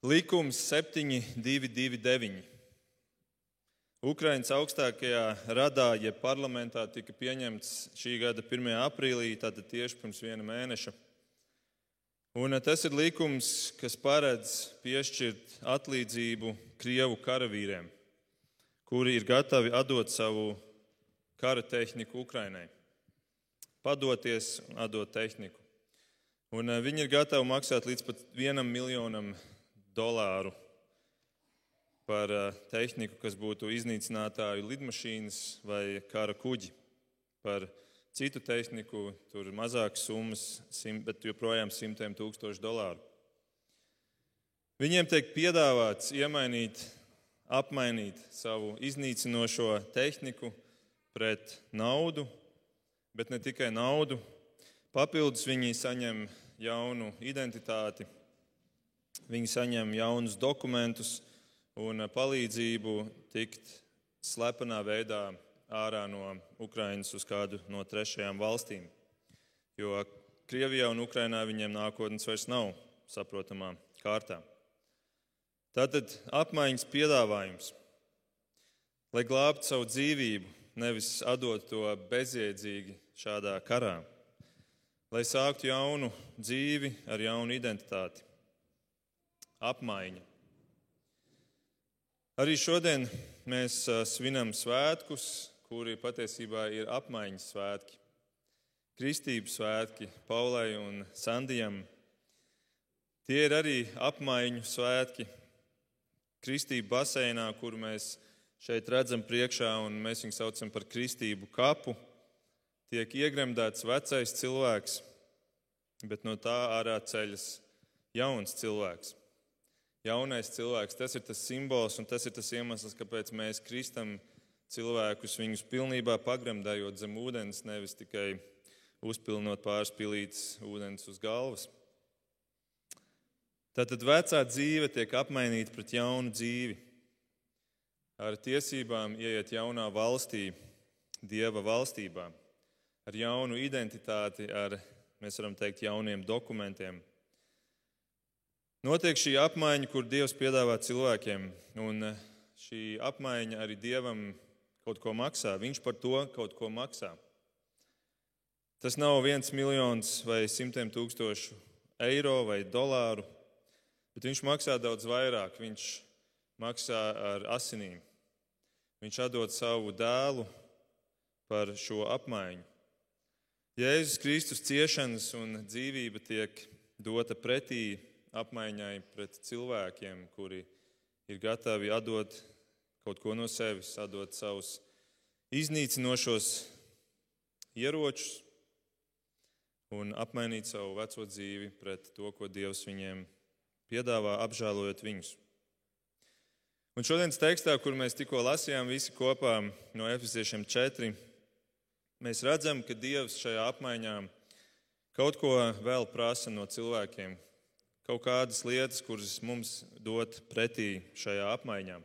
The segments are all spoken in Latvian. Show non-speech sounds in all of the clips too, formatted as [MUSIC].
Likums 7229. Ukraiņas augstākajā radā, jeb parlamentā, tika pieņemts šī gada 1. aprīlī, tātad tieši pirms viena mēneša. Un eh, tas ir likums, kas paredz piešķirt atlīdzību Krievu karavīriem, kuri ir gatavi atdot savu kara tehniku Ukrainai. Padoties, atdot tehniku. Un eh, viņi ir gatavi maksāt līdz pat vienam miljonam dolāru par eh, tehniku, kas būtu iznīcinātāju lidmašīnas vai kara kuģi. Par citu tehniku tur ir mazākas summas, bet joprojām simtiem tūkstošu dolāru. Viņiem tiek piedāvāts iemainīt, apmainīt savu iznīcinošo tehniku pret naudu, bet ne tikai naudu. Papildus viņi saņem jaunu identitāti, Viņi saņem jaunus dokumentus un palīdzību tikt slepenā veidā ārā no Ukrainas uz kādu no trešajām valstīm. Jo Krievijā un Ukrainā viņiem nākotnes vairs nav saprotamā kārtā. Tātad apmaiņas piedāvājums, lai glābtu savu dzīvību, nevis atdot to bezjēdzīgi šādā karā, lai sāktu jaunu dzīvi ar jaunu identitāti apmaiņa. Arī šodien mēs svinam svētkus, kuri patiesībā ir apmaiņas svētki. Kristības svētki Paulai un Sandijam. Tie ir arī apmaiņu svētki. Kristība baseinā, kuru mēs šeit redzam priekšā, un mēs viņu saucam par kristību kapu, tiek iegremdēts vecais cilvēks, bet no tā ārā ceļas jauns cilvēks jaunais cilvēks. Tas ir tas simbols un tas ir tas iemesls, kāpēc mēs kristam cilvēkus, viņus pilnībā pagremdējot zem ūdens, nevis tikai uzpilnot pāris pilītes ūdens uz galvas. Tātad vecā dzīve tiek apmainīta pret jaunu dzīvi. Ar tiesībām ieiet jaunā valstī, Dieva valstībā, ar jaunu identitāti, ar, mēs varam teikt, jauniem dokumentiem. Notiek šī apmaiņa, kur Dievs piedāvā cilvēkiem, un eh, šī apmaiņa arī Dievam kaut ko maksā. Viņš par to kaut ko maksā. Tas nav viens miljons vai simtiem tūkstošu eiro vai dolāru, bet viņš maksā daudz vairāk. Viņš maksā ar asinīm. Viņš atdod savu dēlu par šo apmaiņu. Jēzus Kristus ciešanas un dzīvība tiek dota pretī apmaiņai pret cilvēkiem, kuri ir gatavi atdot kaut ko no sevis, atdot savus iznīcinošos ieročus un apmainīt savu veco dzīvi pret to, ko Dievs viņiem piedāvā, apžēlojot viņus. Un šodienas tekstā, kur mēs tikko lasījām visi kopā no Efeziešiem 4, mēs redzam, ka Dievs šajā apmaiņā kaut ko vēl prasa no cilvēkiem, kaut kādas lietas, kuras mums dot pretī šajā apmaiņā.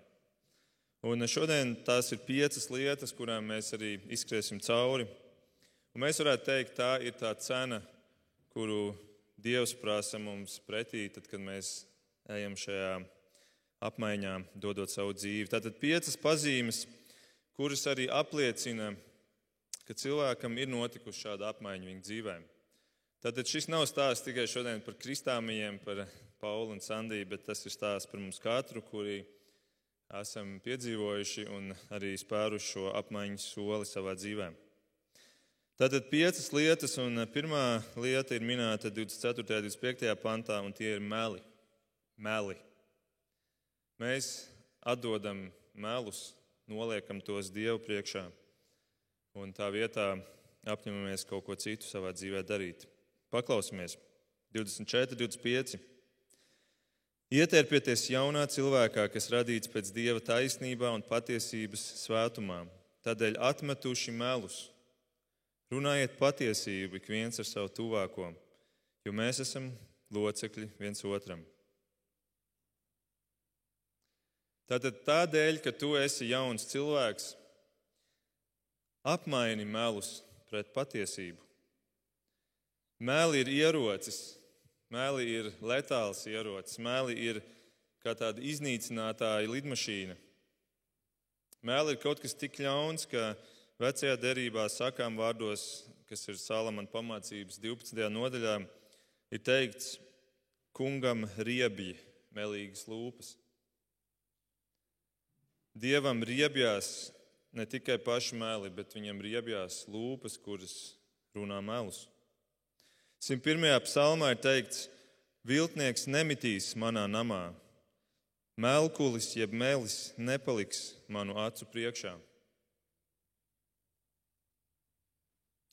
Un šodien tās ir piecas lietas, kurām mēs arī izskriesim cauri. Un mēs varētu teikt, tā ir tā cena, kuru Dievs prasa mums pretī, tad, kad mēs ejam šajā apmaiņā, dodot savu dzīvi. Tātad piecas pazīmes, kuras arī apliecina, ka cilvēkam ir notikusi šāda apmaiņa viņa dzīvēm. Tātad šis nav stāsts tikai šodien par kristāmijiem, par Paulu un Sandiju, bet tas ir stāsts par mums katru, kuri esam piedzīvojuši un arī spēruši šo apmaiņas soli savā dzīvē. Tātad piecas lietas, un pirmā lieta ir minēta 24. un 25. pantā, un tie ir meli. meli. Mēs atdodam melus, noliekam tos Dievu priekšā, un tā vietā apņemamies kaut ko citu savā dzīvē darīt. Paklausīsimies, 24, 25. Ietērpieties jaunā cilvēkā, kas radīts pēc dieva taisnībā un patiesības svētumā. Tādēļ atmetuši melus, runājiet patiesību ik viens ar savu tuvāko, jo mēs esam locekļi viens otram. Tātad tādēļ, ka tu esi jauns cilvēks, apmaini melus pret patiesību. Mēli ir ierocis, mēli ir letāls ierocis, mēli ir kā tāda iznīcinātāja lidmašīna. Mēli ir kaut kas tik ļauns, ka vecajā derībā sakām vārdos, kas ir Salamana pamācības 12. nodaļā, ir teikts, kungam riebji melīgas lūpas. Dievam riebjās ne tikai paši meli, bet viņam riebjās lūpas, kuras runā melus. 101. psalmā ir teikts, viltnieks nemitīs manā namā, melkulis jeb melis nepaliks manu acu priekšā.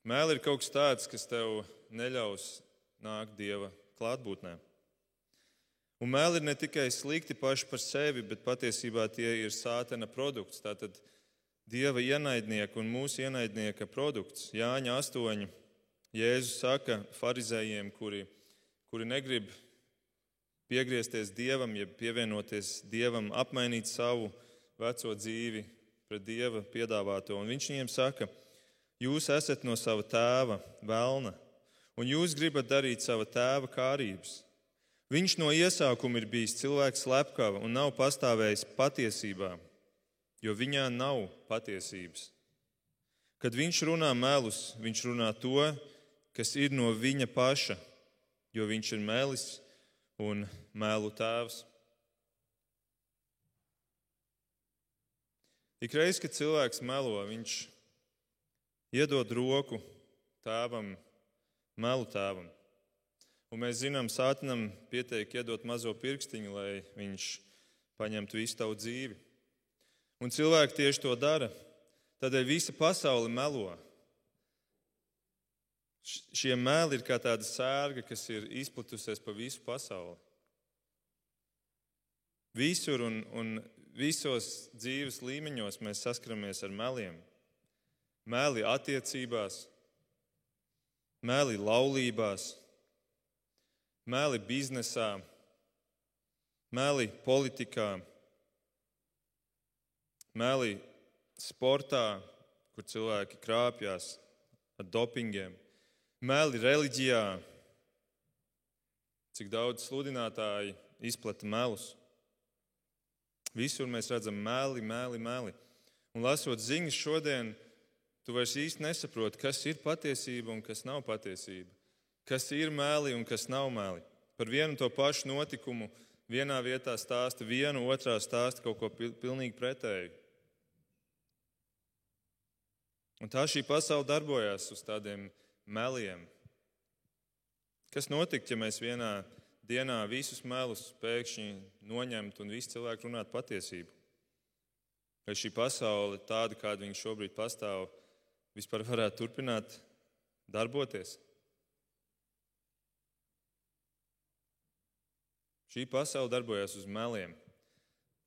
Mēli ir kaut kas tāds, kas tev neļaus nākt dieva klātbūtnē. Un mēli ir ne tikai slikti paši par sevi, bet patiesībā tie ir sātena produkts. Tātad dieva ienaidnieka un mūsu ienaidnieka produkts. Jāņa 8. Jēzus saka farizējiem, kuri, kuri negrib piegriezties dievam, jeb pievienoties dievam, apmainīt savu veco dzīvi pret dieva piedāvāto. Un viņš viņiem saka, jūs esat no sava tēva, vēlna, un jūs gribat darīt sava tēva kārības. Viņš no iesākuma ir bijis cilvēks slepkava un nav pastāvējis patiesībā, jo viņā nav patiesības. Kad viņš runā melus, viņš runā to, kas ir no viņa paša, jo viņš ir melis un melu tēvs. Ik reiz, kad cilvēks melo, viņš iedod roku tēvam, melu tēvam. Un mēs zinām, Sātanam pietiek iedot mazo pirkstiņu, lai viņš paņemtu visu tavu dzīvi. Un cilvēki tieši to dara. Tādēļ visa pasaule melo. Šie meli ir kā tāda sērga, kas ir izplatusies pa visu pasauli. Visur un, un visos dzīves līmeņos mēs saskaramies ar meliem. Meli attiecībās, meli laulībās, meli biznesā, meli politikā, meli sportā, kur cilvēki krāpjas ar dopingiem, meli reliģijā, cik daudz sludinātāji izplata melus. Visur mēs redzam meli, meli, meli. Un lasot ziņas šodien, tu vairs īsti nesaproti, kas ir patiesība un kas nav patiesība kas ir meli un kas nav meli. Par vienu to pašu notikumu vienā vietā stāsta vienu, otrā stāsta kaut ko pilnīgi pretēju. Un tā šī pasaule darbojas uz tādiem meliem. Kas notiktu, ja mēs vienā dienā visus melus pēkšņi noņemtu un visi cilvēki runātu patiesību? Vai šī pasaule, tāda kāda viņa šobrīd pastāv, vispār varētu turpināt darboties? Šī pasaule darbojas uz meliem.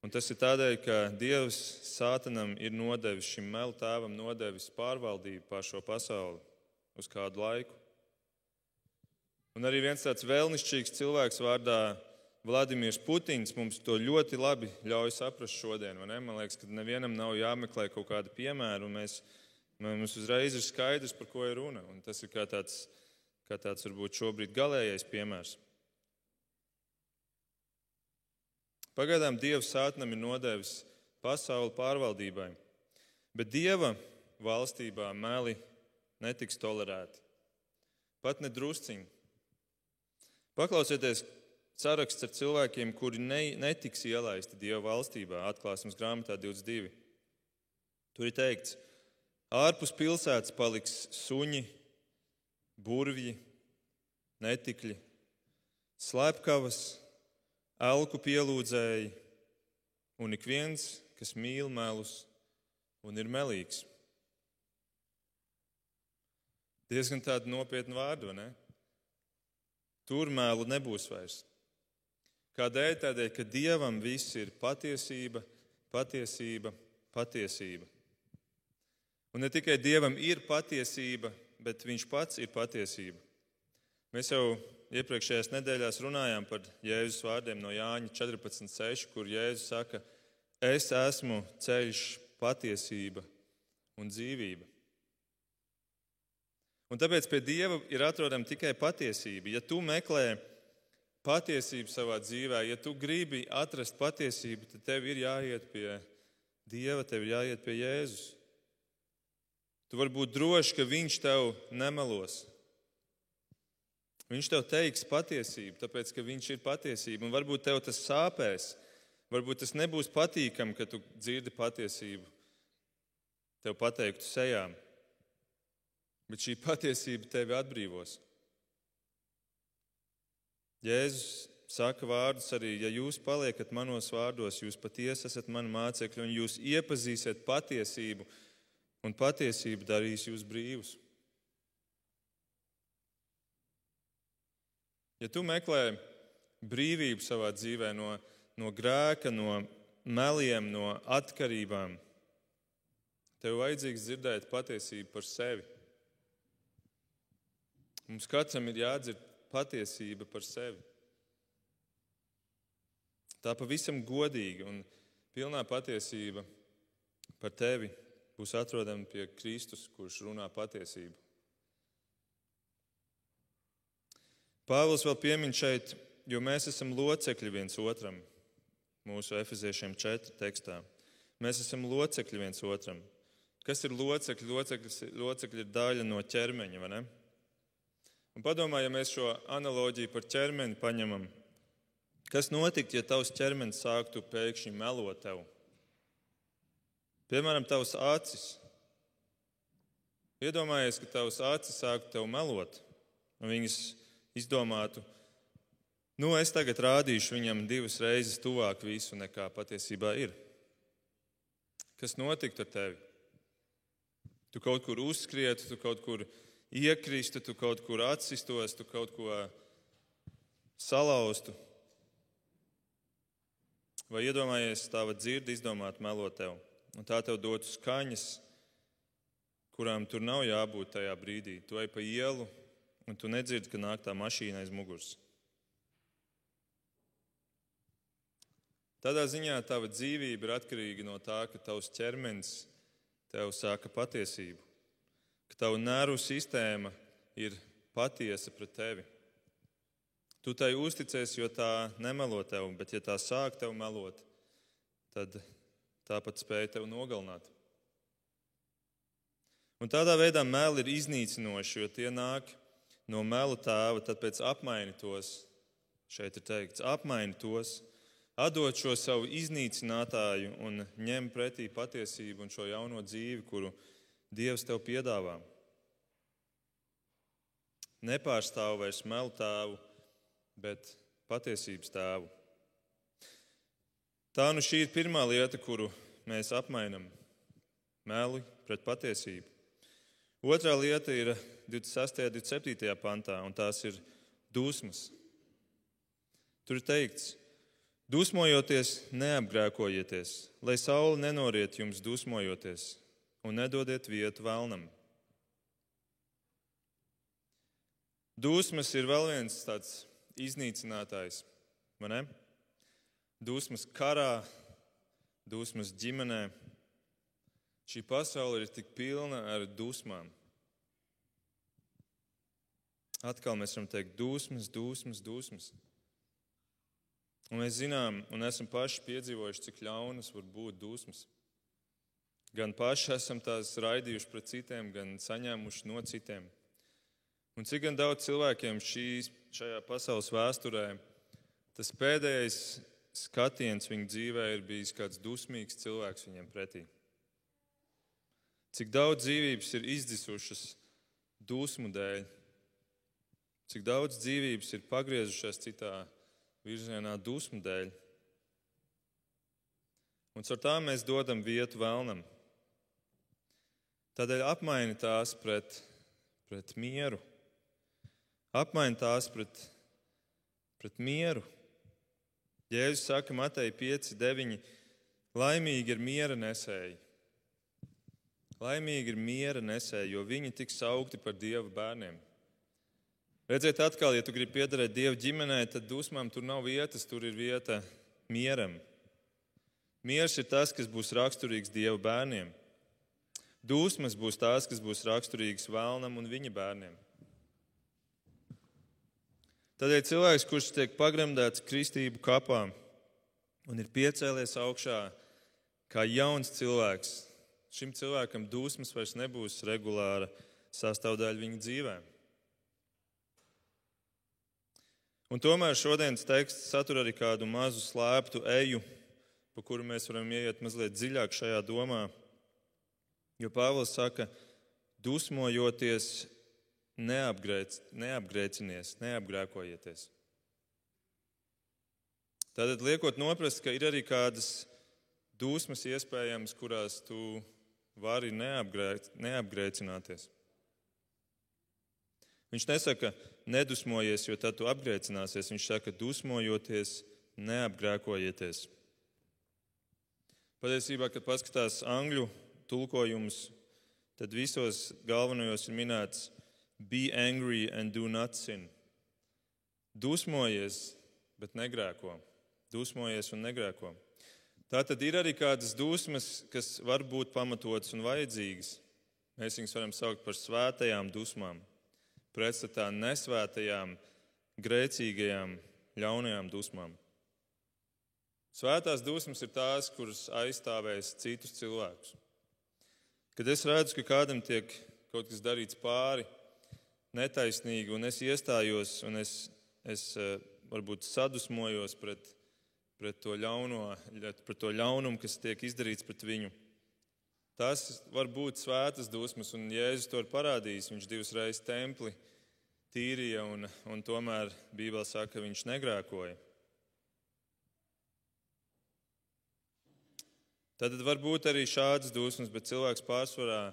Un tas ir tādēļ, ka Dievs Sātanam ir nodevis šim melu tēvam, nodevis pārvaldību pār šo pasauli uz kādu laiku. Un arī viens tāds vēlnišķīgs cilvēks vārdā Vladimirs Putins mums to ļoti labi ļauj saprast šodien. Man liekas, ka nevienam nav jāmeklē kaut kāda piemēra, un mēs, mums uzreiz ir skaidrs, par ko ir runa. Un tas ir kā tāds, kā tāds varbūt šobrīd galīgais piemērs. Pagaidām Dievs sātnam ir nodevis pasauli pārvaldībai, bet Dieva valstībā meli netiks tolerēti. Pat nedrusciņi. Paklausieties saraksts ar cilvēkiem, kuri ne, netiks ielaisti Dieva valstībā, atklāsmes grāmatā 22. Tur ir teikts, ārpus pilsētas paliks suņi, burvji, netikļi, slepkavas, elku pielūdzēji un ik viens, kas mīl melus un ir melīgs. Diezgan tāda nopietna vārda, vai ne? Tur mēlu nebūs vairs. Kādēļ? Tādēļ, ka Dievam viss ir patiesība, patiesība, patiesība. Un ne tikai Dievam ir patiesība, bet Viņš pats ir patiesība. Mēs jau iepriekšējās nedēļās runājām par Jēzus vārdiem no Jāņa 14,6, kur Jēzus saka, es esmu ceļš, patiesība un dzīvība. Un tāpēc pie Dieva ir atrodama tikai patiesība. Ja tu meklē patiesību savā dzīvē, ja tu gribi atrast patiesību, tad tev ir jāiet pie Dieva, tev ir jāiet pie Jēzus. Tu vari būt drošs, ka Viņš tev nemelos. Viņš tev teiks patiesību, tāpēc ka Viņš ir patiesība. Un varbūt tev tas sāpēs, varbūt tas nebūs patīkami, ka tu dzirdi patiesību. Tev pateiktu sejām, bet šī patiesība tevi atbrīvos. Jēzus saka vārdus arī, ja jūs paliekat manos vārdos, jūs patiesi esat mani mācekļi un jūs iepazīsiet patiesību, un patiesība darīs jūs brīvus. Ja tu meklē brīvību savā dzīvē no, no grēka, no meliem, no atkarībām, tev vajadzīgs dzirdēt patiesību par sevi. Mums katram ir jādzird patiesība par sevi. Tā pavisam godīga un pilnā patiesība par tevi būs atrodama pie Kristus, kurš runā patiesību. Pāvils vēl piemin šeit, jo mēs esam locekļi viens otram, mūsu efeziešiem 4 tekstā. Mēs esam locekļi viens otram. Kas ir locekļi? Locekļi, locekļi ir daļa no ķermeņa, vai ne? Un padomā, ja mēs šo analoģiju par ķermeni paņemam, kas notiktu, ja tavs ķermenis sāktu pēkšņi melot tev? Piemēram, tavs acis. Iedomājies, ka tavs acis sāktu tev melot, un viņas izdomātu, nu, es tagad rādīšu viņam divas reizes tuvāk visu, nekā patiesībā ir. Kas notiktu ar tevi? Tu kaut kur uzskrietu, tu kaut kur iekristu, tu kaut kur atsistos, tu kaut ko salauztu. Vai iedomājies, tā var dzirdi izdomāt melot tev, un tā tev dotu skaņas, kurām tur nav jābūt tajā brīdī. Tu ej pa ielu, un tu nedzirdi, ka nāk tā mašīna aiz muguras. Tādā ziņā tava dzīvība ir atkarīga no tā, ka tavs ķermenis tev sāka patiesību ka tava nervu sistēma ir patiesa pret tevi. Tu tai uzticies, jo tā nemelo tev, bet ja tā sāk tev melot, tad tāpat spēja tevi nogalināt. Un tādā veidā meli ir iznīcinoši, jo tie nāk no melu tēva, tad pēc apmaini tos, šeit ir teikts, apmaini tos, atdod šo savu iznīcinātāju un ņem pretī patiesību un šo jauno dzīvi, kuru Dievs tev piedāvā. Nepārstāv vairs melu tēvu, bet patiesības tēvu. Tā nu šī ir pirmā lieta, kuru mēs apmainam - meli pret patiesību. Otrā lieta ir 26. un 27. pantā, un tās ir dusmas. Tur ir teikts, dusmojoties, neapgrēkojieties, lai saule nenoriet jums dusmojoties, un nedodiet vietu vēlnam. Dūsmas ir vēl viens tāds iznīcinātājs, vai ne? Dūsmas karā, dūsmas ģimenē. Šī pasaule ir tik pilna ar dusmām. Atkal mēs varam teikt, dusmas, dusmas, dusmas. Un mēs zinām, un esam paši piedzīvojuši, cik ļaunas var būt dusmas. Gan paši esam tās raidījuši pret citiem, gan saņēmuši no citiem. Un cik gan daudz cilvēkiem šīs, šajā pasaules vēsturē tas pēdējais skatiens viņu dzīvē ir bijis kāds dusmīgs cilvēks viņiem pretī. Cik daudz dzīvības ir izdzisušas dusmu dēļ, cik daudz dzīvības ir pagriezušās citā virzienā dusmu dēļ. Un ar tām mēs dodam vietu vēlnam. Tādēļ apmaini tās pret, pret mieru. Apmaini tās pret, pret mieru. Jēzus saka, Matei 5, 9. Laimīgi ir miera nesēji. Laimīgi ir miera nesēji, jo viņi tiks saukti par Dieva bērniem. Redziet, atkal, ja tu gribi piederēt Dieva ģimenē, tad dusmām tur nav vietas, tur ir vieta mieram. Miers ir tas, kas būs raksturīgs Dieva bērniem. Dūsmas būs tās, kas būs raksturīgas vēlnam un viņa bērniem. Tādēļ cilvēks, kurš tiek pagremdēts kristību kapā un ir piecēlies augšā kā jauns cilvēks, šim cilvēkam dusmas vairs nebūs regulāra sastāvdaļa viņa dzīvē. Un tomēr šodienas teksts satur arī kādu mazu slēptu eju, pa kuru mēs varam ieiet mazliet dziļāk šajā domā. Jo Pāvils saka, dusmojoties, neapgrēc, neapgrēcinies, neapgrēkojieties. Tātad liekot noprast, ka ir arī kādas dusmas iespējamas, kurās tu vari neapgrēc, neapgrēcināties. Viņš nesaka, nedusmojies, jo tad tu apgrēcināsies. Viņš saka, dusmojoties, neapgrēkojieties. Patiesībā, kad paskatās angļu tulkojumus, tad visos galvenajos ir minēts be angry and do not sin. Dusmojies, bet negrēko. Dusmojies un negrēko. Tā tad ir arī kādas dusmas, kas var būt pamatotas un vajadzīgas. Mēs viņus varam saukt par svētajām dusmām, pretstatā nesvētajām, grēcīgajām, ļaunajām dusmām. Svētās dusmas ir tās, kuras aizstāvēs citus cilvēkus. Kad es redzu, ka kādam tiek kaut kas darīts pāri, netaisnīgi, un es iestājos, un es, es eh, varbūt sadusmojos pret, pret, to ļauno, pret to ļaunumu, kas tiek izdarīts pret viņu. Tas var būt svētas dusmas, un Jēzus to ir parādījis. Viņš divas reizes templi tīrīja, un, un tomēr Bībelē saka, ka viņš negrēkoja. Tad var būt arī šādas dusmas, bet cilvēks pārsvarā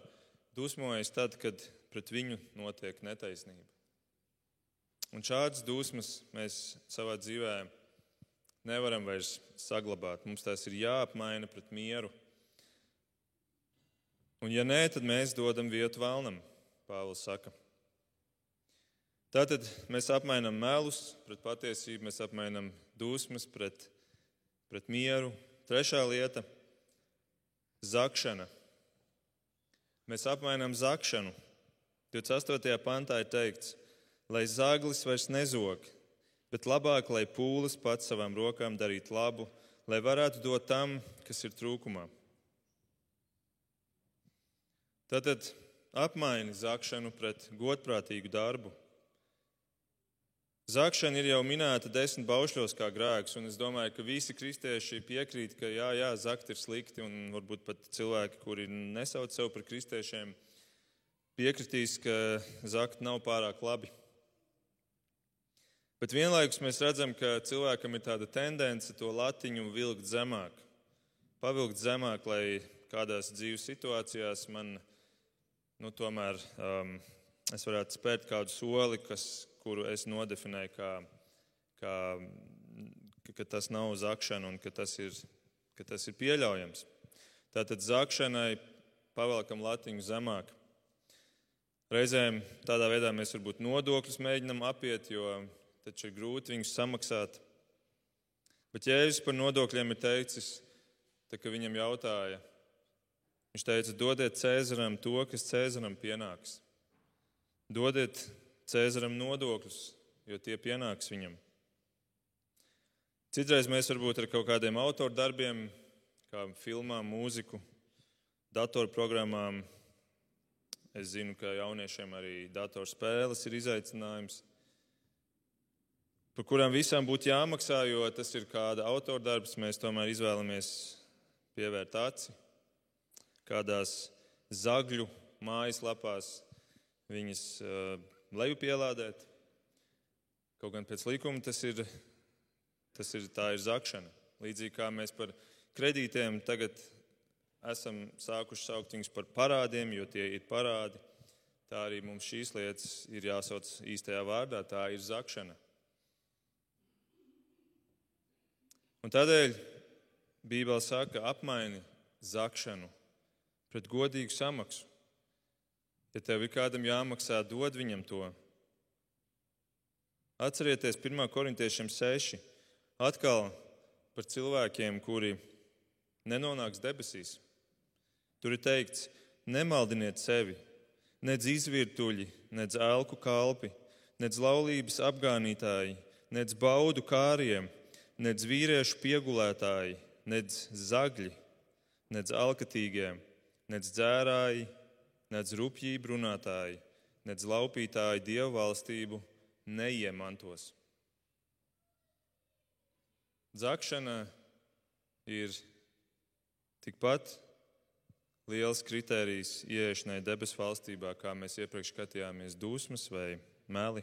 dusmojas tad, kad pret viņu notiek netaisnība. Un šādas dusmas mēs savā dzīvē nevaram vairs saglabāt. Mums tās ir jāapmaina pret mieru. Un, ja nē, tad mēs dodam vietu vēlnam, Pāvils saka. Tātad mēs apmainām melus pret patiesību, mēs apmainām dusmas pret, pret mieru. Trešā lieta zakšana. Mēs apmainām zakšanu. 28. pantā ir teikts, lai zaglis vairs nezog, bet labāk, lai pūlis pats savām rokām darītu labu, lai varētu dot tam, kas ir trūkumā. Tātad apmaini zakšanu pret godprātīgu darbu. Zakšana ir jau minēta desmit baušļos kā grēks, un es domāju, ka visi kristieši piekrīt, ka jā, jā, zakt ir slikti, un varbūt pat cilvēki, kuri nesauc sevi par kristiešiem, piekritīs, ka zakt nav pārāk labi. Bet vienlaikus mēs redzam, ka cilvēkam ir tāda tendence to latiņu vilkt zemāk, pavilkt zemāk, lai kādās dzīves situācijās man nu, tomēr um, es varētu spērt kādu soli, kas, kuru es nodefinēju kā, kā ka tas nav zakšana un ka tas ir, ka tas ir pieļaujams. Tātad zakšanai pavelkam latiņu zemāk. Reizēm tādā veidā mēs varbūt nodokļus mēģinam apiet, jo taču ir grūti viņus samaksāt. Bet Jēzus par nodokļiem ir teicis, tā, ka viņam jautāja, viņš teica, dodiet Cēzaram to, kas Cēzaram pienāks. Dodiet Cēzaram nodokļus, jo tie pienāks viņam. Citreiz mēs varbūt ar kaut kādiem autoru darbiem, kā filmām, mūziku, datorprogrammām. Es zinu, ka jauniešiem arī datorspēles ir izaicinājums, par kurām visām būtu jāmaksā, jo tas ir kāda autora darbs. Mēs tomēr izvēlamies pievērt aci kādās zagļu mājaslapās, viņas uh, lejupielādēt. Kaut gan pēc likuma tas ir, tas ir, ir zakšana. Līdzīgi kā mēs par kredītiem tagad esam sākuši saukt viņus par parādiem, jo tie ir parādi, tā arī mums šīs lietas ir jāsauc īstajā vārdā. Tā ir zakšana. Un tādēļ Bībele saka, apmaini zakšanu pret godīgu samaksu. Ja tev ir kādam jāmaksā, dod viņam to. Atcerieties 1. korintiešiem 6. Atkal par cilvēkiem, kuri nenonāks debesīs. Tur ir teikts, nemaldiniet sevi, nedz izvirtuļi, nedz elku kalpi, nedz laulības apgānītāji, nedz baudu kāriem, nedz vīriešu piegulētāji, nedz zagļi, nedz alkatīgie, nedz dzērāji, nedz rupjību runātāji, nedz laupītāji dievu valstību neiemantos. Zakšana ir tikpat liels kritērijs ieiešanai debesu valstībā, kā mēs iepriekš skatījāmies dusmas vai meli.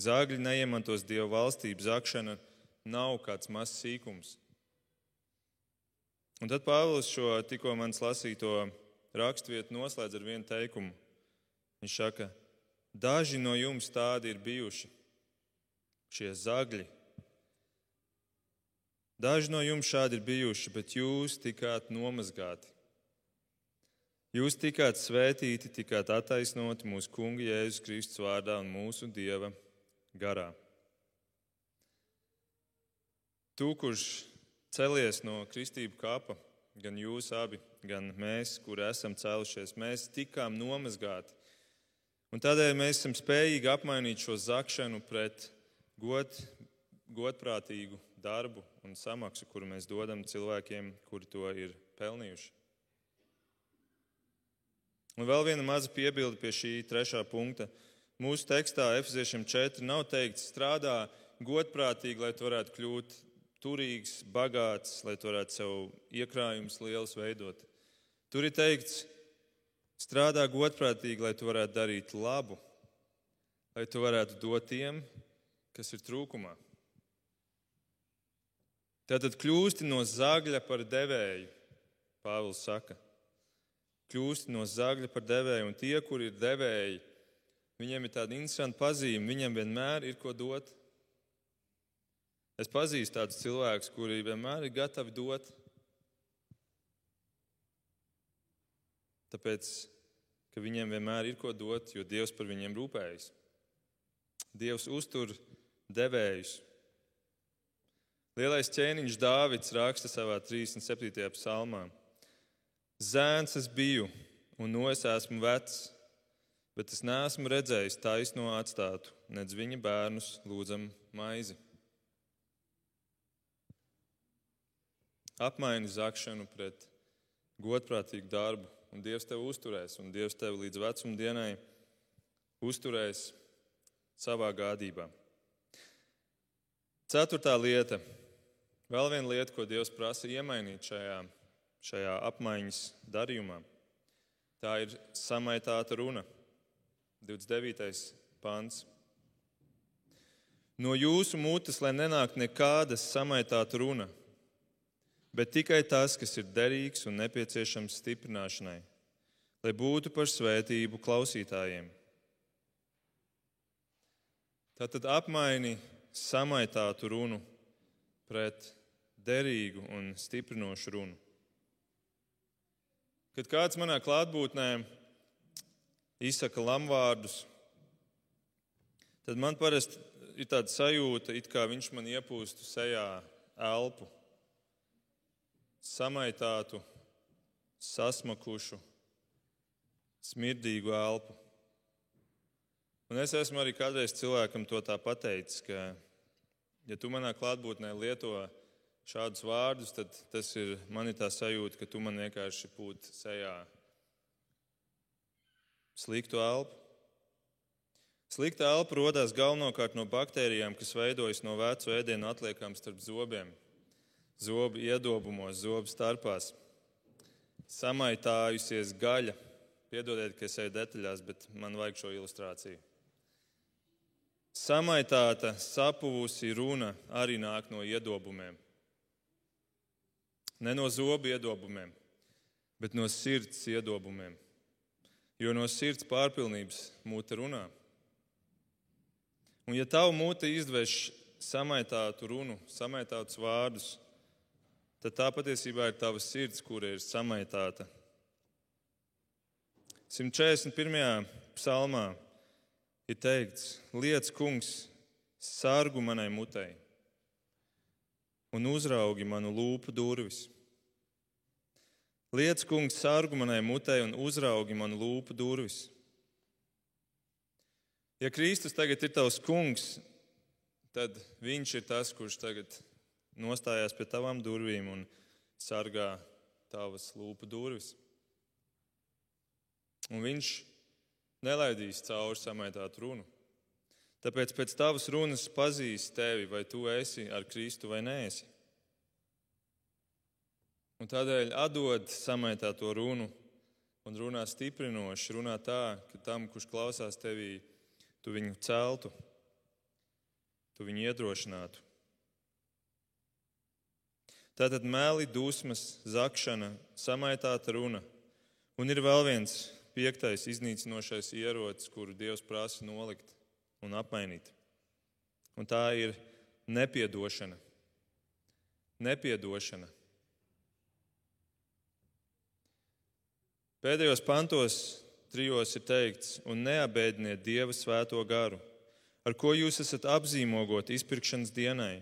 Zāģi neiemantos dievu valstību, zakšana nav kāds mazs sīkums. Un tad Pāvils šo tikko manis lasīto raksturvietu noslēdz ar vienu teikumu. Viņš saka, daži no jums tādi ir bijuši, šie zagļi. Daži no jums šādi ir bijuši, bet jūs tikāt nomazgāti. Jūs tikāt svētīti, tikāt attaisnoti mūsu Kunga Jēzus Kristus vārdā un mūsu Dieva garā. Tu, kurš celies no kristību kapa, gan jūs abi, gan mēs, kuri esam cēlušies, mēs tikām nomazgāti. Un tādēļ mēs esam spējīgi apmainīt šo zakšanu pret god, godprātīgu darbu un samaksu, kuru mēs dodam cilvēkiem, kuri to ir pelnījuši. Un vēl viena maza piebilde pie šī trešā punkta. Mūsu tekstā, Efeziešiem 4, nav teikts, strādā godprātīgi, lai tu varētu kļūt turīgs, bagāts, lai tu varētu sev iekrājumus liels veidot. Tur ir teikts, strādā godprātīgi, lai tu varētu darīt labu, lai tu varētu dot tiem, kas ir trūkumā. Tātad kļūsti no zagļa par devēju, Pāvils saka kļūst no zagļa par devēju, un tie, kur ir devēji, viņiem ir tāda interesanta pazīme, viņiem vienmēr ir ko dot. Es pazīstu tādus cilvēkus, kuri vienmēr ir gatavi dot. Tāpēc, ka viņiem vienmēr ir ko dot, jo Dievs par viņiem rūpējas. Dievs uztur devējus. Lielais ķēniņš Dāvids raksta savā 37. psalmā. Zēns es biju, un no es esmu vecs, bet es neesmu redzējis taisno atstātu, nedz viņa bērnus lūdzam maizi. Apmaini zakšanu pret godprātīgu darbu, un Dievs tevi uzturēs, un Dievs tevi līdz vecuma dienai uzturēs savā gādībā. Ceturtā lieta, vēl viena lieta, ko Dievs prasa iemainīt šajā šajā apmaiņas darījumā. Tā ir samaitāta runa, 29. pāns. No jūsu mutes, lai nenāk nekāda samaitāta runa, bet tikai tas, kas ir derīgs un nepieciešams stiprināšanai, lai būtu par svētību klausītājiem. Tātad apmaini samaitātu runu pret derīgu un stiprinošu runu. Kad kāds manā klātbūtnē izsaka lamvārdus, tad man parasti ir tāda sajūta, it kā viņš man iepūstu sejā elpu, samaitātu, sasmakušu, smirdīgu elpu. Un es esmu arī kādreiz cilvēkam to tā pateicis, ka, ja tu manā klātbūtnē lieto šādus vārdus, tad tas ir man ir tā sajūta, ka tu man vienkārši pūt sejā sliktu elpu. Slikta elpa rodas galvenokārt no baktērijām, kas veidojas no veco ēdienu atliekām starp zobiem, zobu iedobumos, zobu starpās. Samaitājusies gaļa. Piedodiet, ka es eju detaļās, bet man vajag šo ilustrāciju. Samaitāta, sapuvusi runa arī nāk no iedobumiem. Ne no zobu iedobumiem, bet no sirds iedobumiem. Jo no sirds pārpilnības mūte runā. Un ja tavu mūte izdveš samaitātu runu, samaitātus vārdus, tad tā patiesībā ir tava sirds, kura ir samaitāta. 141. psalmā ir teikts: Liec, kungs, sargu manai mutei un uzraugi manu lūpu durvis. Liec, kungs, sargu manai mutei un uzraugi manu lūpu durvis. Ja Kristus tagad ir tavs kungs, tad viņš ir tas, kurš tagad nostājās pie tavām durvīm un sargā tavas lūpu durvis. Un viņš nelaidīs cauri samaitātu runu. Tāpēc pēc tavas runas pazīs tevi, vai tu esi ar Kristu vai nēsi. Un tādēļ atdod samaitāto runu un runā stiprinoši, runā tā, ka tam, kurš klausās tevī, tu viņu celtu, tu viņu iedrošinātu. Tātad mēli, dusmas, zakšana, samaitāta runa. Un ir vēl viens piektais iznīcinošais ierocis, kuru Dievs prasa nolikt un apmainīt. Un tā ir nepiedošana. Nepiedošana. Pēdējos pantos trijos ir teikts, un neabēdiniet Dieva svēto garu, ar ko jūs esat apzīmogot izpirkšanas dienai.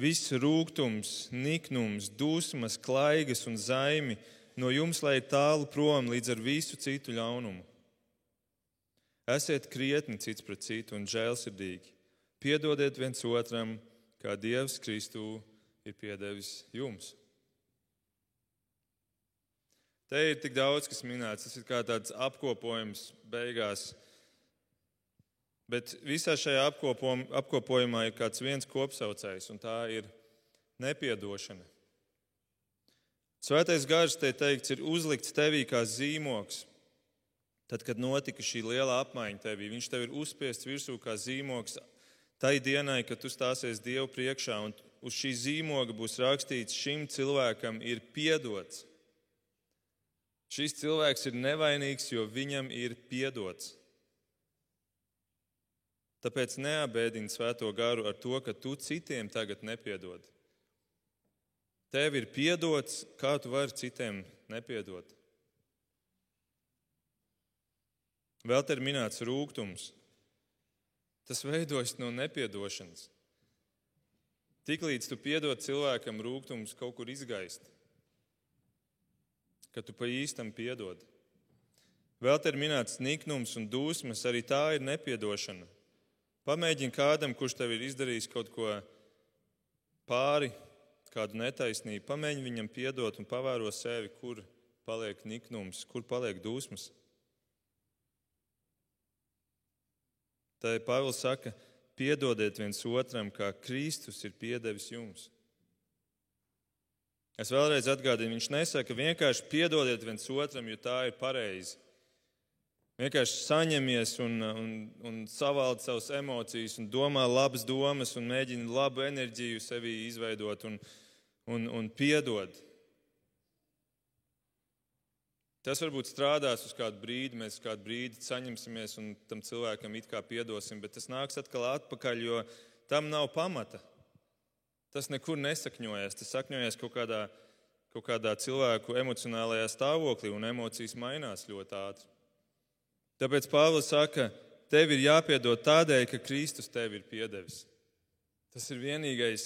Viss rūkums, niknums, dusmas, klaigas un zaimi no jums lai ir tālu prom līdz ar visu citu ļaunumu. Esiet krietni cits pret citu un žēlsirdīgi. Piedodiet viens otram, kā Dievs Kristū ir piedevis jums. Te ir tik daudz, kas minēts. Tas ir kā tāds apkopojums beigās Bet visā šajā apkopojumā ir kāds viens kopsaucējs, un tā ir nepiedošana. Svētais gars, te teikts, ir uzlikts tevī kā zīmoks. Tad, kad notika šī liela apmaiņa tevī, viņš tev ir uzspiests virsū kā zīmoks tai dienai, kad tu stāsies Dievu priekšā, un uz šī zīmoga būs rakstīts, šim cilvēkam ir piedots. Šis cilvēks ir nevainīgs, jo viņam ir piedots. Tāpēc neabēdini svēto garu ar to, ka tu citiem tagad nepiedod. Tev ir piedots, kā tu vari citiem nepiedot. Vēl te ir minēts rūkums. Tas veidojas no nepiedošanas. Tiklīdz tu piedod cilvēkam, rūkums kaut kur izgaist, ka tu pa īstam piedod. Vēl te ir minēts niknums un dusmas, arī tā ir nepiedošana. Pamēģini kādam, kurš tev ir izdarījis kaut ko pāri, kādu netaisnību, pamēģini viņam piedot un pavēro sevi, kur paliek niknums, kur paliek dusmas. Tā ir Pāvils saka, piedodiet viens otram, kā Kristus ir piedevis jums. Es vēlreiz atgādinu, viņš nesaka vienkārši piedodiet viens otram, jo tā ir pareizi. Vienkārši saņemies un, un, un savaldi savas emocijas, un domā labas domas, un mēģina labu enerģiju sevī izveidot un, un, un piedod. Tas varbūt strādās uz kādu brīdi, mēs kādu brīdi saņemsimies un tam cilvēkam it kā piedosim, bet tas nāks atkal atpakaļ, jo tam nav pamata. Tas nekur nesakņojas. Tas sakņojas kaut kādā, kaut kādā cilvēku emocionālajā stāvoklī, un emocijas mainās ļoti ātri. Tāpēc Pāvils saka, tev ir jāpiedod tādēļ, ka Kristus tev ir piedevis. Tas ir vienīgais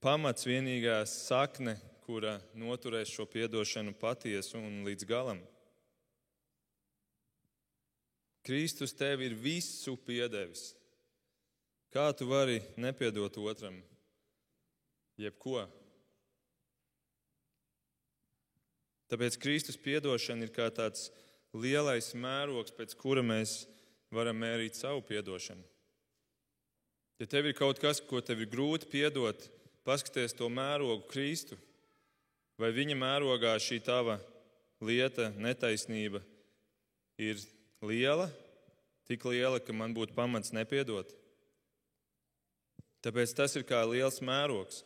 pamats, vienīgā sakne, kura noturēs šo piedošanu patiesu un līdz galam. Kristus tev ir visu piedevis. Kā tu vari nepiedot otram jebko? Tāpēc Kristus piedošana ir kā tāds lielais mērogs, pēc kura mēs varam mērīt savu piedošanu. Ja tev ir kaut kas, ko tev ir grūti piedot, paskaties to mērogu Kristu, vai viņa mērogā šī tava lieta, netaisnība ir liela, tik liela, ka man būtu pamats nepiedot. Tāpēc tas ir kā liels mērogs.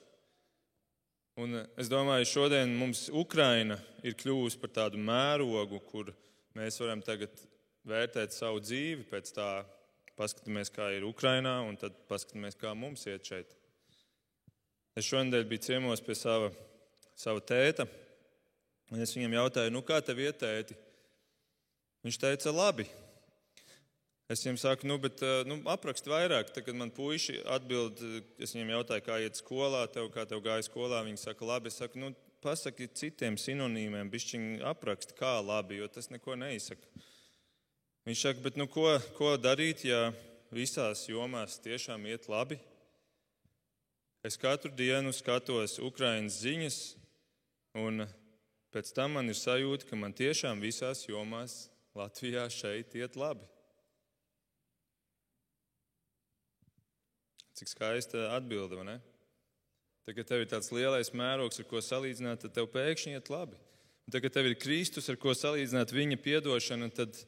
Un es domāju, šodien mums Ukraina ir kļuvusi par tādu mērogu, kur mēs Mēs varam tagad vērtēt savu dzīvi pēc tā, paskatāmies, kā ir Ukrainā, un tad paskatāmies, kā mums iet šeit. Es šonadēļ biju ciemos pie sava, sava tēta, un es viņam jautāju, nu kā tev iet, tēti? Viņš teica, labi. Es viņam saku, nu, bet nu, aprakst vairāk. Tad, kad man puiši atbild, es viņam jautāju, kā iet skolā, tev, kā tev gāja skolā. Viņi saka, labi. Es saku, nu, pasaki citiem sinonīmiem, bišķiņ apraksti, kā labi, jo tas neko neizsaka. Viņš saka, bet nu, ko, ko darīt, ja visās jomās tiešām iet labi? Es katru dienu skatos Ukraiņas ziņas, un pēc tam man ir sajūta, ka man tiešām visās jomās Latvijā šeit iet labi. Cik skaista atbilde, vai ne? Tagad tev ir tāds lielais mērogs, ar ko salīdzināt, tad tev pēkšņi iet labi. Un tagad tev ir Kristus, ar ko salīdzināt viņa piedošanu, tad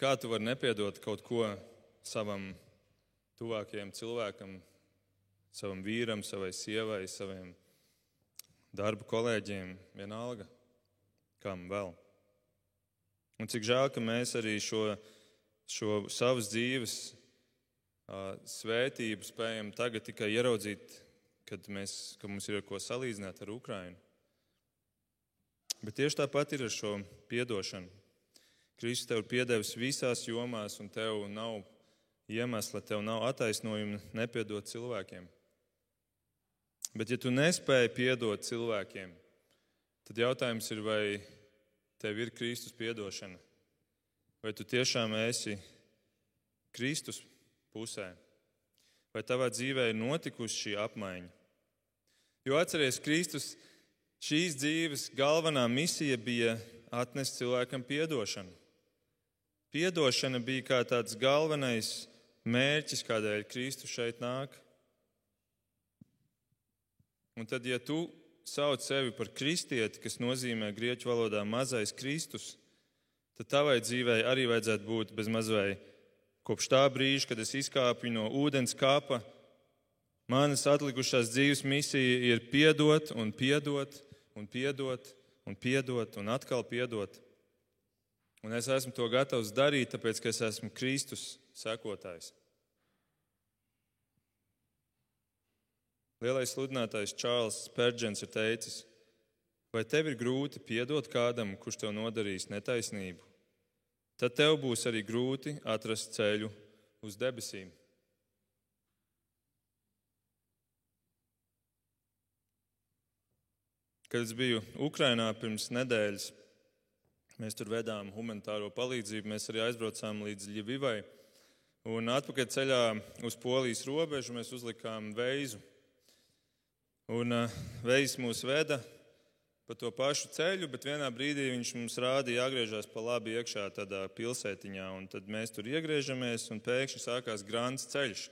kā tu vari nepiedot kaut ko savam tuvākajam cilvēkam, savam vīram, savai sievai, saviem darba kolēģiem, vienalga, kam vēl. Un cik žēl, ka mēs arī šo, šo savas dzīves svētību spējam tagad tikai ieraudzīt, kad, mēs, kad mums ir ko salīdzināt ar Ukrajinu. Bet tieši tāpat ir ar šo piedošanu. Kristus tev ir piedevis visās jomās, un tev nav iemesla, tev nav attaisnojuma nepiedot cilvēkiem. Bet, ja tu nespēji piedot cilvēkiem, tad jautājums ir, vai tev ir Kristus piedošana, vai tu tiešām esi Kristus pusē? Vai tavā dzīvē ir notikusi šī apmaiņa? Jo atceries, Kristus šīs dzīves galvenā misija bija atnest cilvēkam piedošanu. Piedošana bija kā tāds galvenais mērķis, kādēļ Kristus šeit nāk. Un tad, ja tu sauc sevi par kristieti, kas nozīmē grieķu valodā mazais Kristus, tad tavai dzīvei arī vajadzētu būt bez mazliet Kopš tā brīža, kad es izkāpu no ūdens kāpa, manas atlikušās dzīves misija ir piedot un piedot un piedot un piedot un atkal piedot. Un es esmu to gatavs darīt, tāpēc, ka es esmu Kristus sekotājs. Lielais sludinātājs Čārls Spērģents ir teicis, vai tev ir grūti piedot kādam, kurš tev nodarījis netaisnību? tad tev būs arī grūti atrast ceļu uz debesīm. Kad es biju Ukrajinā pirms nedēļas, mēs tur vedām humanitāro palīdzību. Mēs arī aizbraucām līdz Ļivivai. Un atpakaļ ceļā uz Polijas robežu mēs uzlikām veizu. Un uh, veids mūs veda pa to pašu ceļu, bet vienā brīdī viņš mums rādīja, jāgriežas pa labi iekšā tādā pilsētiņā. Tad mēs tur iegriežamies, un pēkšņi sākās grāns ceļš.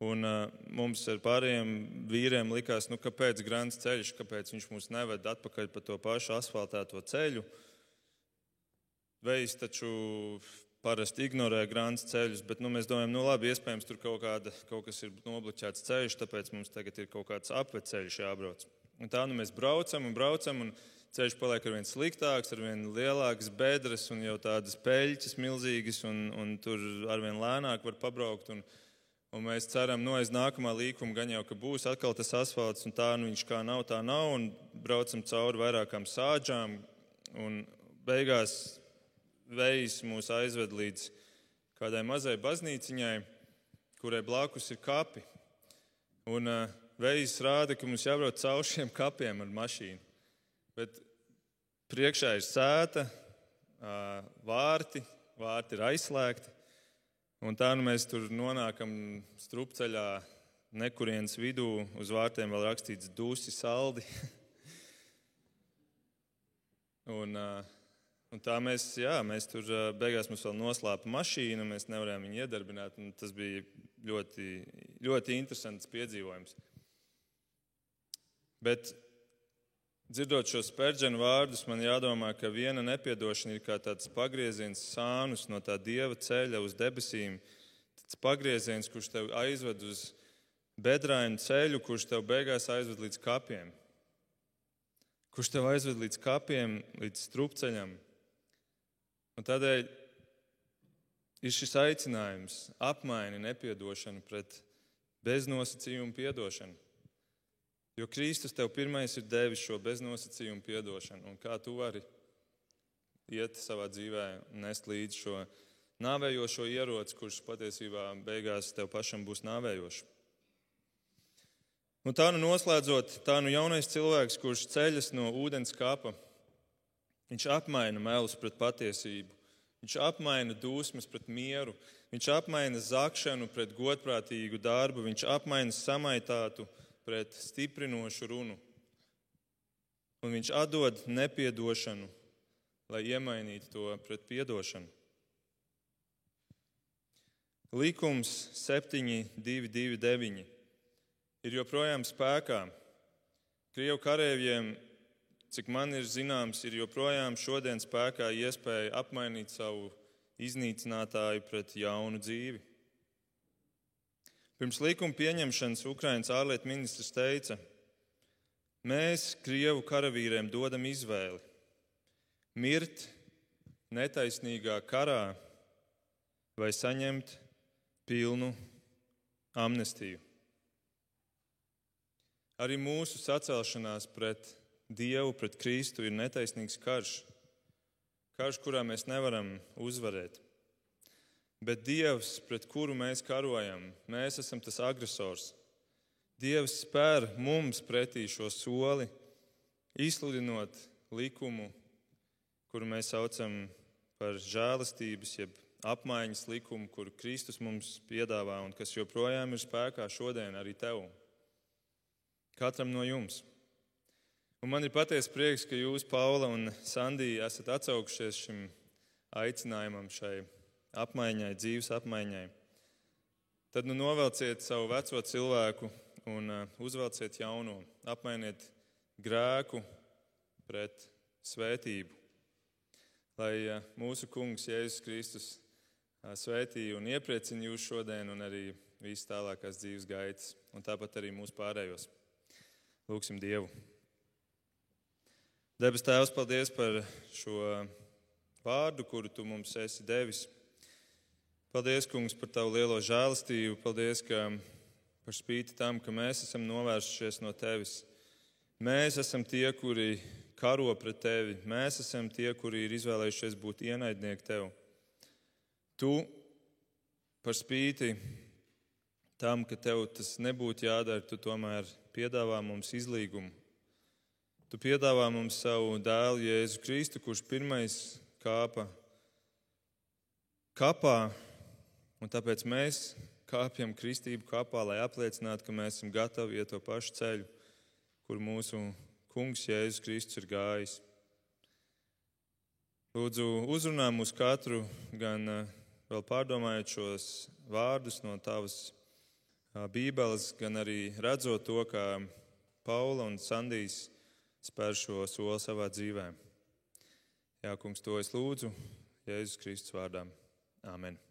Un, uh, mums ar pārējiem vīriem likās, nu, kāpēc grāns ceļš, kāpēc viņš mūs neved atpakaļ pa to pašu asfaltēto ceļu. Vējs taču parasti ignorē grāns ceļus, bet nu, mēs domājam, nu labi, iespējams, tur kaut, kāda, kaut kas ir nobloķēts ceļš, tāpēc mums tagad ir kaut kāds apveceļš jābrauc. Un tā nu mēs braucam un braucam, un ceļš paliek ar vien sliktāks, ar vien lielākas bedres un jau tādas peļķes milzīgas, un, un tur ar vien lēnāk var pabraukt. Un, un mēs ceram, no nu, aiz nākamā līkuma gan jau, ka būs atkal tas asfalts, un tā nu viņš kā nav, tā nav, un braucam cauri vairākām sāģām, un beigās vējs mūs aizved līdz kādai mazai baznīciņai, kurai blakus ir kapi. Un, uh, Vējs rāda, ka mums jābrauc cauri šiem kapiem ar mašīnu. Bet priekšā ir sēta, vārti, vārti ir aizslēgti. Un tā nu mēs tur nonākam strupceļā, nekurienes vidū, uz vārtiem vēl rakstīts dūsi saldi. [LAUGHS] un, un tā mēs, jā, mēs tur beigās mums vēl noslēpa mašīna, mēs nevarējām viņu iedarbināt. Tas bija ļoti, ļoti interesants piedzīvojums. Bet dzirdot šos spērģenu vārdus, man jādomā, ka viena nepiedošana ir kā tāds pagrieziens sānus no tā dieva ceļa uz debesīm. Tas pagrieziens, kurš tev aizved uz bedrainu ceļu, kurš tev beigās aizved līdz kapiem. Kurš tev aizved līdz kapiem, līdz strupceļam. Un tādēļ ir šis aicinājums apmaini nepiedošanu pret beznosacījumu piedošanu. Jo Kristus tev pirmais ir devis šo beznosacījumu piedošanu. Un kā tu vari iet savā dzīvē un nest līdzi šo nāvējošo ieroci, kurš patiesībā beigās tev pašam būs nāvējošs. Un tā nu noslēdzot, tā nu jaunais cilvēks, kurš ceļas no ūdens kapa, viņš apmaina melus pret patiesību. Viņš apmaina dusmas pret mieru, viņš apmaina zakšanu pret godprātīgu darbu, viņš apmaina samaitātu pret stiprinošu runu. Un viņš atdod nepiedošanu, lai iemainītu to pret piedošanu. Likums 7.229 ir joprojām spēkā. Krievu kareiviem Cik man ir zināms, ir joprojām šodien spēkā iespēja apmainīt savu iznīcinātāju pret jaunu dzīvi. Pirms likuma pieņemšanas Ukraiņas ārlietu ministrs teica, mēs Krievu karavīriem dodam izvēli - mirt netaisnīgā karā vai saņemt pilnu amnestiju. Arī mūsu sacelšanās pret Dievu pret Kristu ir netaisnīgs karš. Karš, kurā mēs nevaram uzvarēt. Bet Dievs, pret kuru mēs karojam, mēs esam tas agresors. Dievs spēr mums pretī šo soli, izsludinot likumu, kuru mēs saucam par žēlastības, jeb apmaiņas likumu, kuru Kristus mums piedāvā un kas joprojām ir spēkā šodien arī tev. Katram no jums. Un man ir patiesa prieks, ka jūs, Paula un Sandija, esat atsaukušies šim aicinājumam, šai apmaiņai, dzīves apmaiņai. Tad nu novelciet savu veco cilvēku un uh, uzvelciet jauno. Apmainiet grēku pret svētību. Lai uh, mūsu kungs Jēzus Kristus uh, svētī un iepriecina jūs šodien un arī visas tālākās dzīves gaitas, un tāpat arī mūsu pārējos. Lūksim Dievu! Debes Tēvs, paldies par šo vārdu, kuru Tu mums esi devis. Paldies, Kungs, par Tavu lielo žēlastību. Paldies, ka par spīti tam, ka mēs esam novērsušies no Tevis. Mēs esam tie, kuri karo pret Tevi. Mēs esam tie, kuri ir izvēlējušies būt ienaidnieki Tev. Tu par spīti tam, ka Tev tas nebūtu jādara, Tu tomēr piedāvā mums izlīgumu. Tu piedāvā mums savu dēlu Jēzu Kristu, kurš pirmais kāpa kapā, un tāpēc mēs kāpjam kristību kapā, lai apliecinātu, ka mēs esam gatavi iet to pašu ceļu, kur mūsu kungs Jēzus Kristus ir gājis. Lūdzu, uzrunā mūs katru, gan eh, vēl pārdomājot šos vārdus no tavas Bībeles, gan arī redzot to, kā Paula un Sandijs spēr šo soli savā dzīvē. Jā, kungs, to es lūdzu Jēzus Kristus vārdā. Āmen!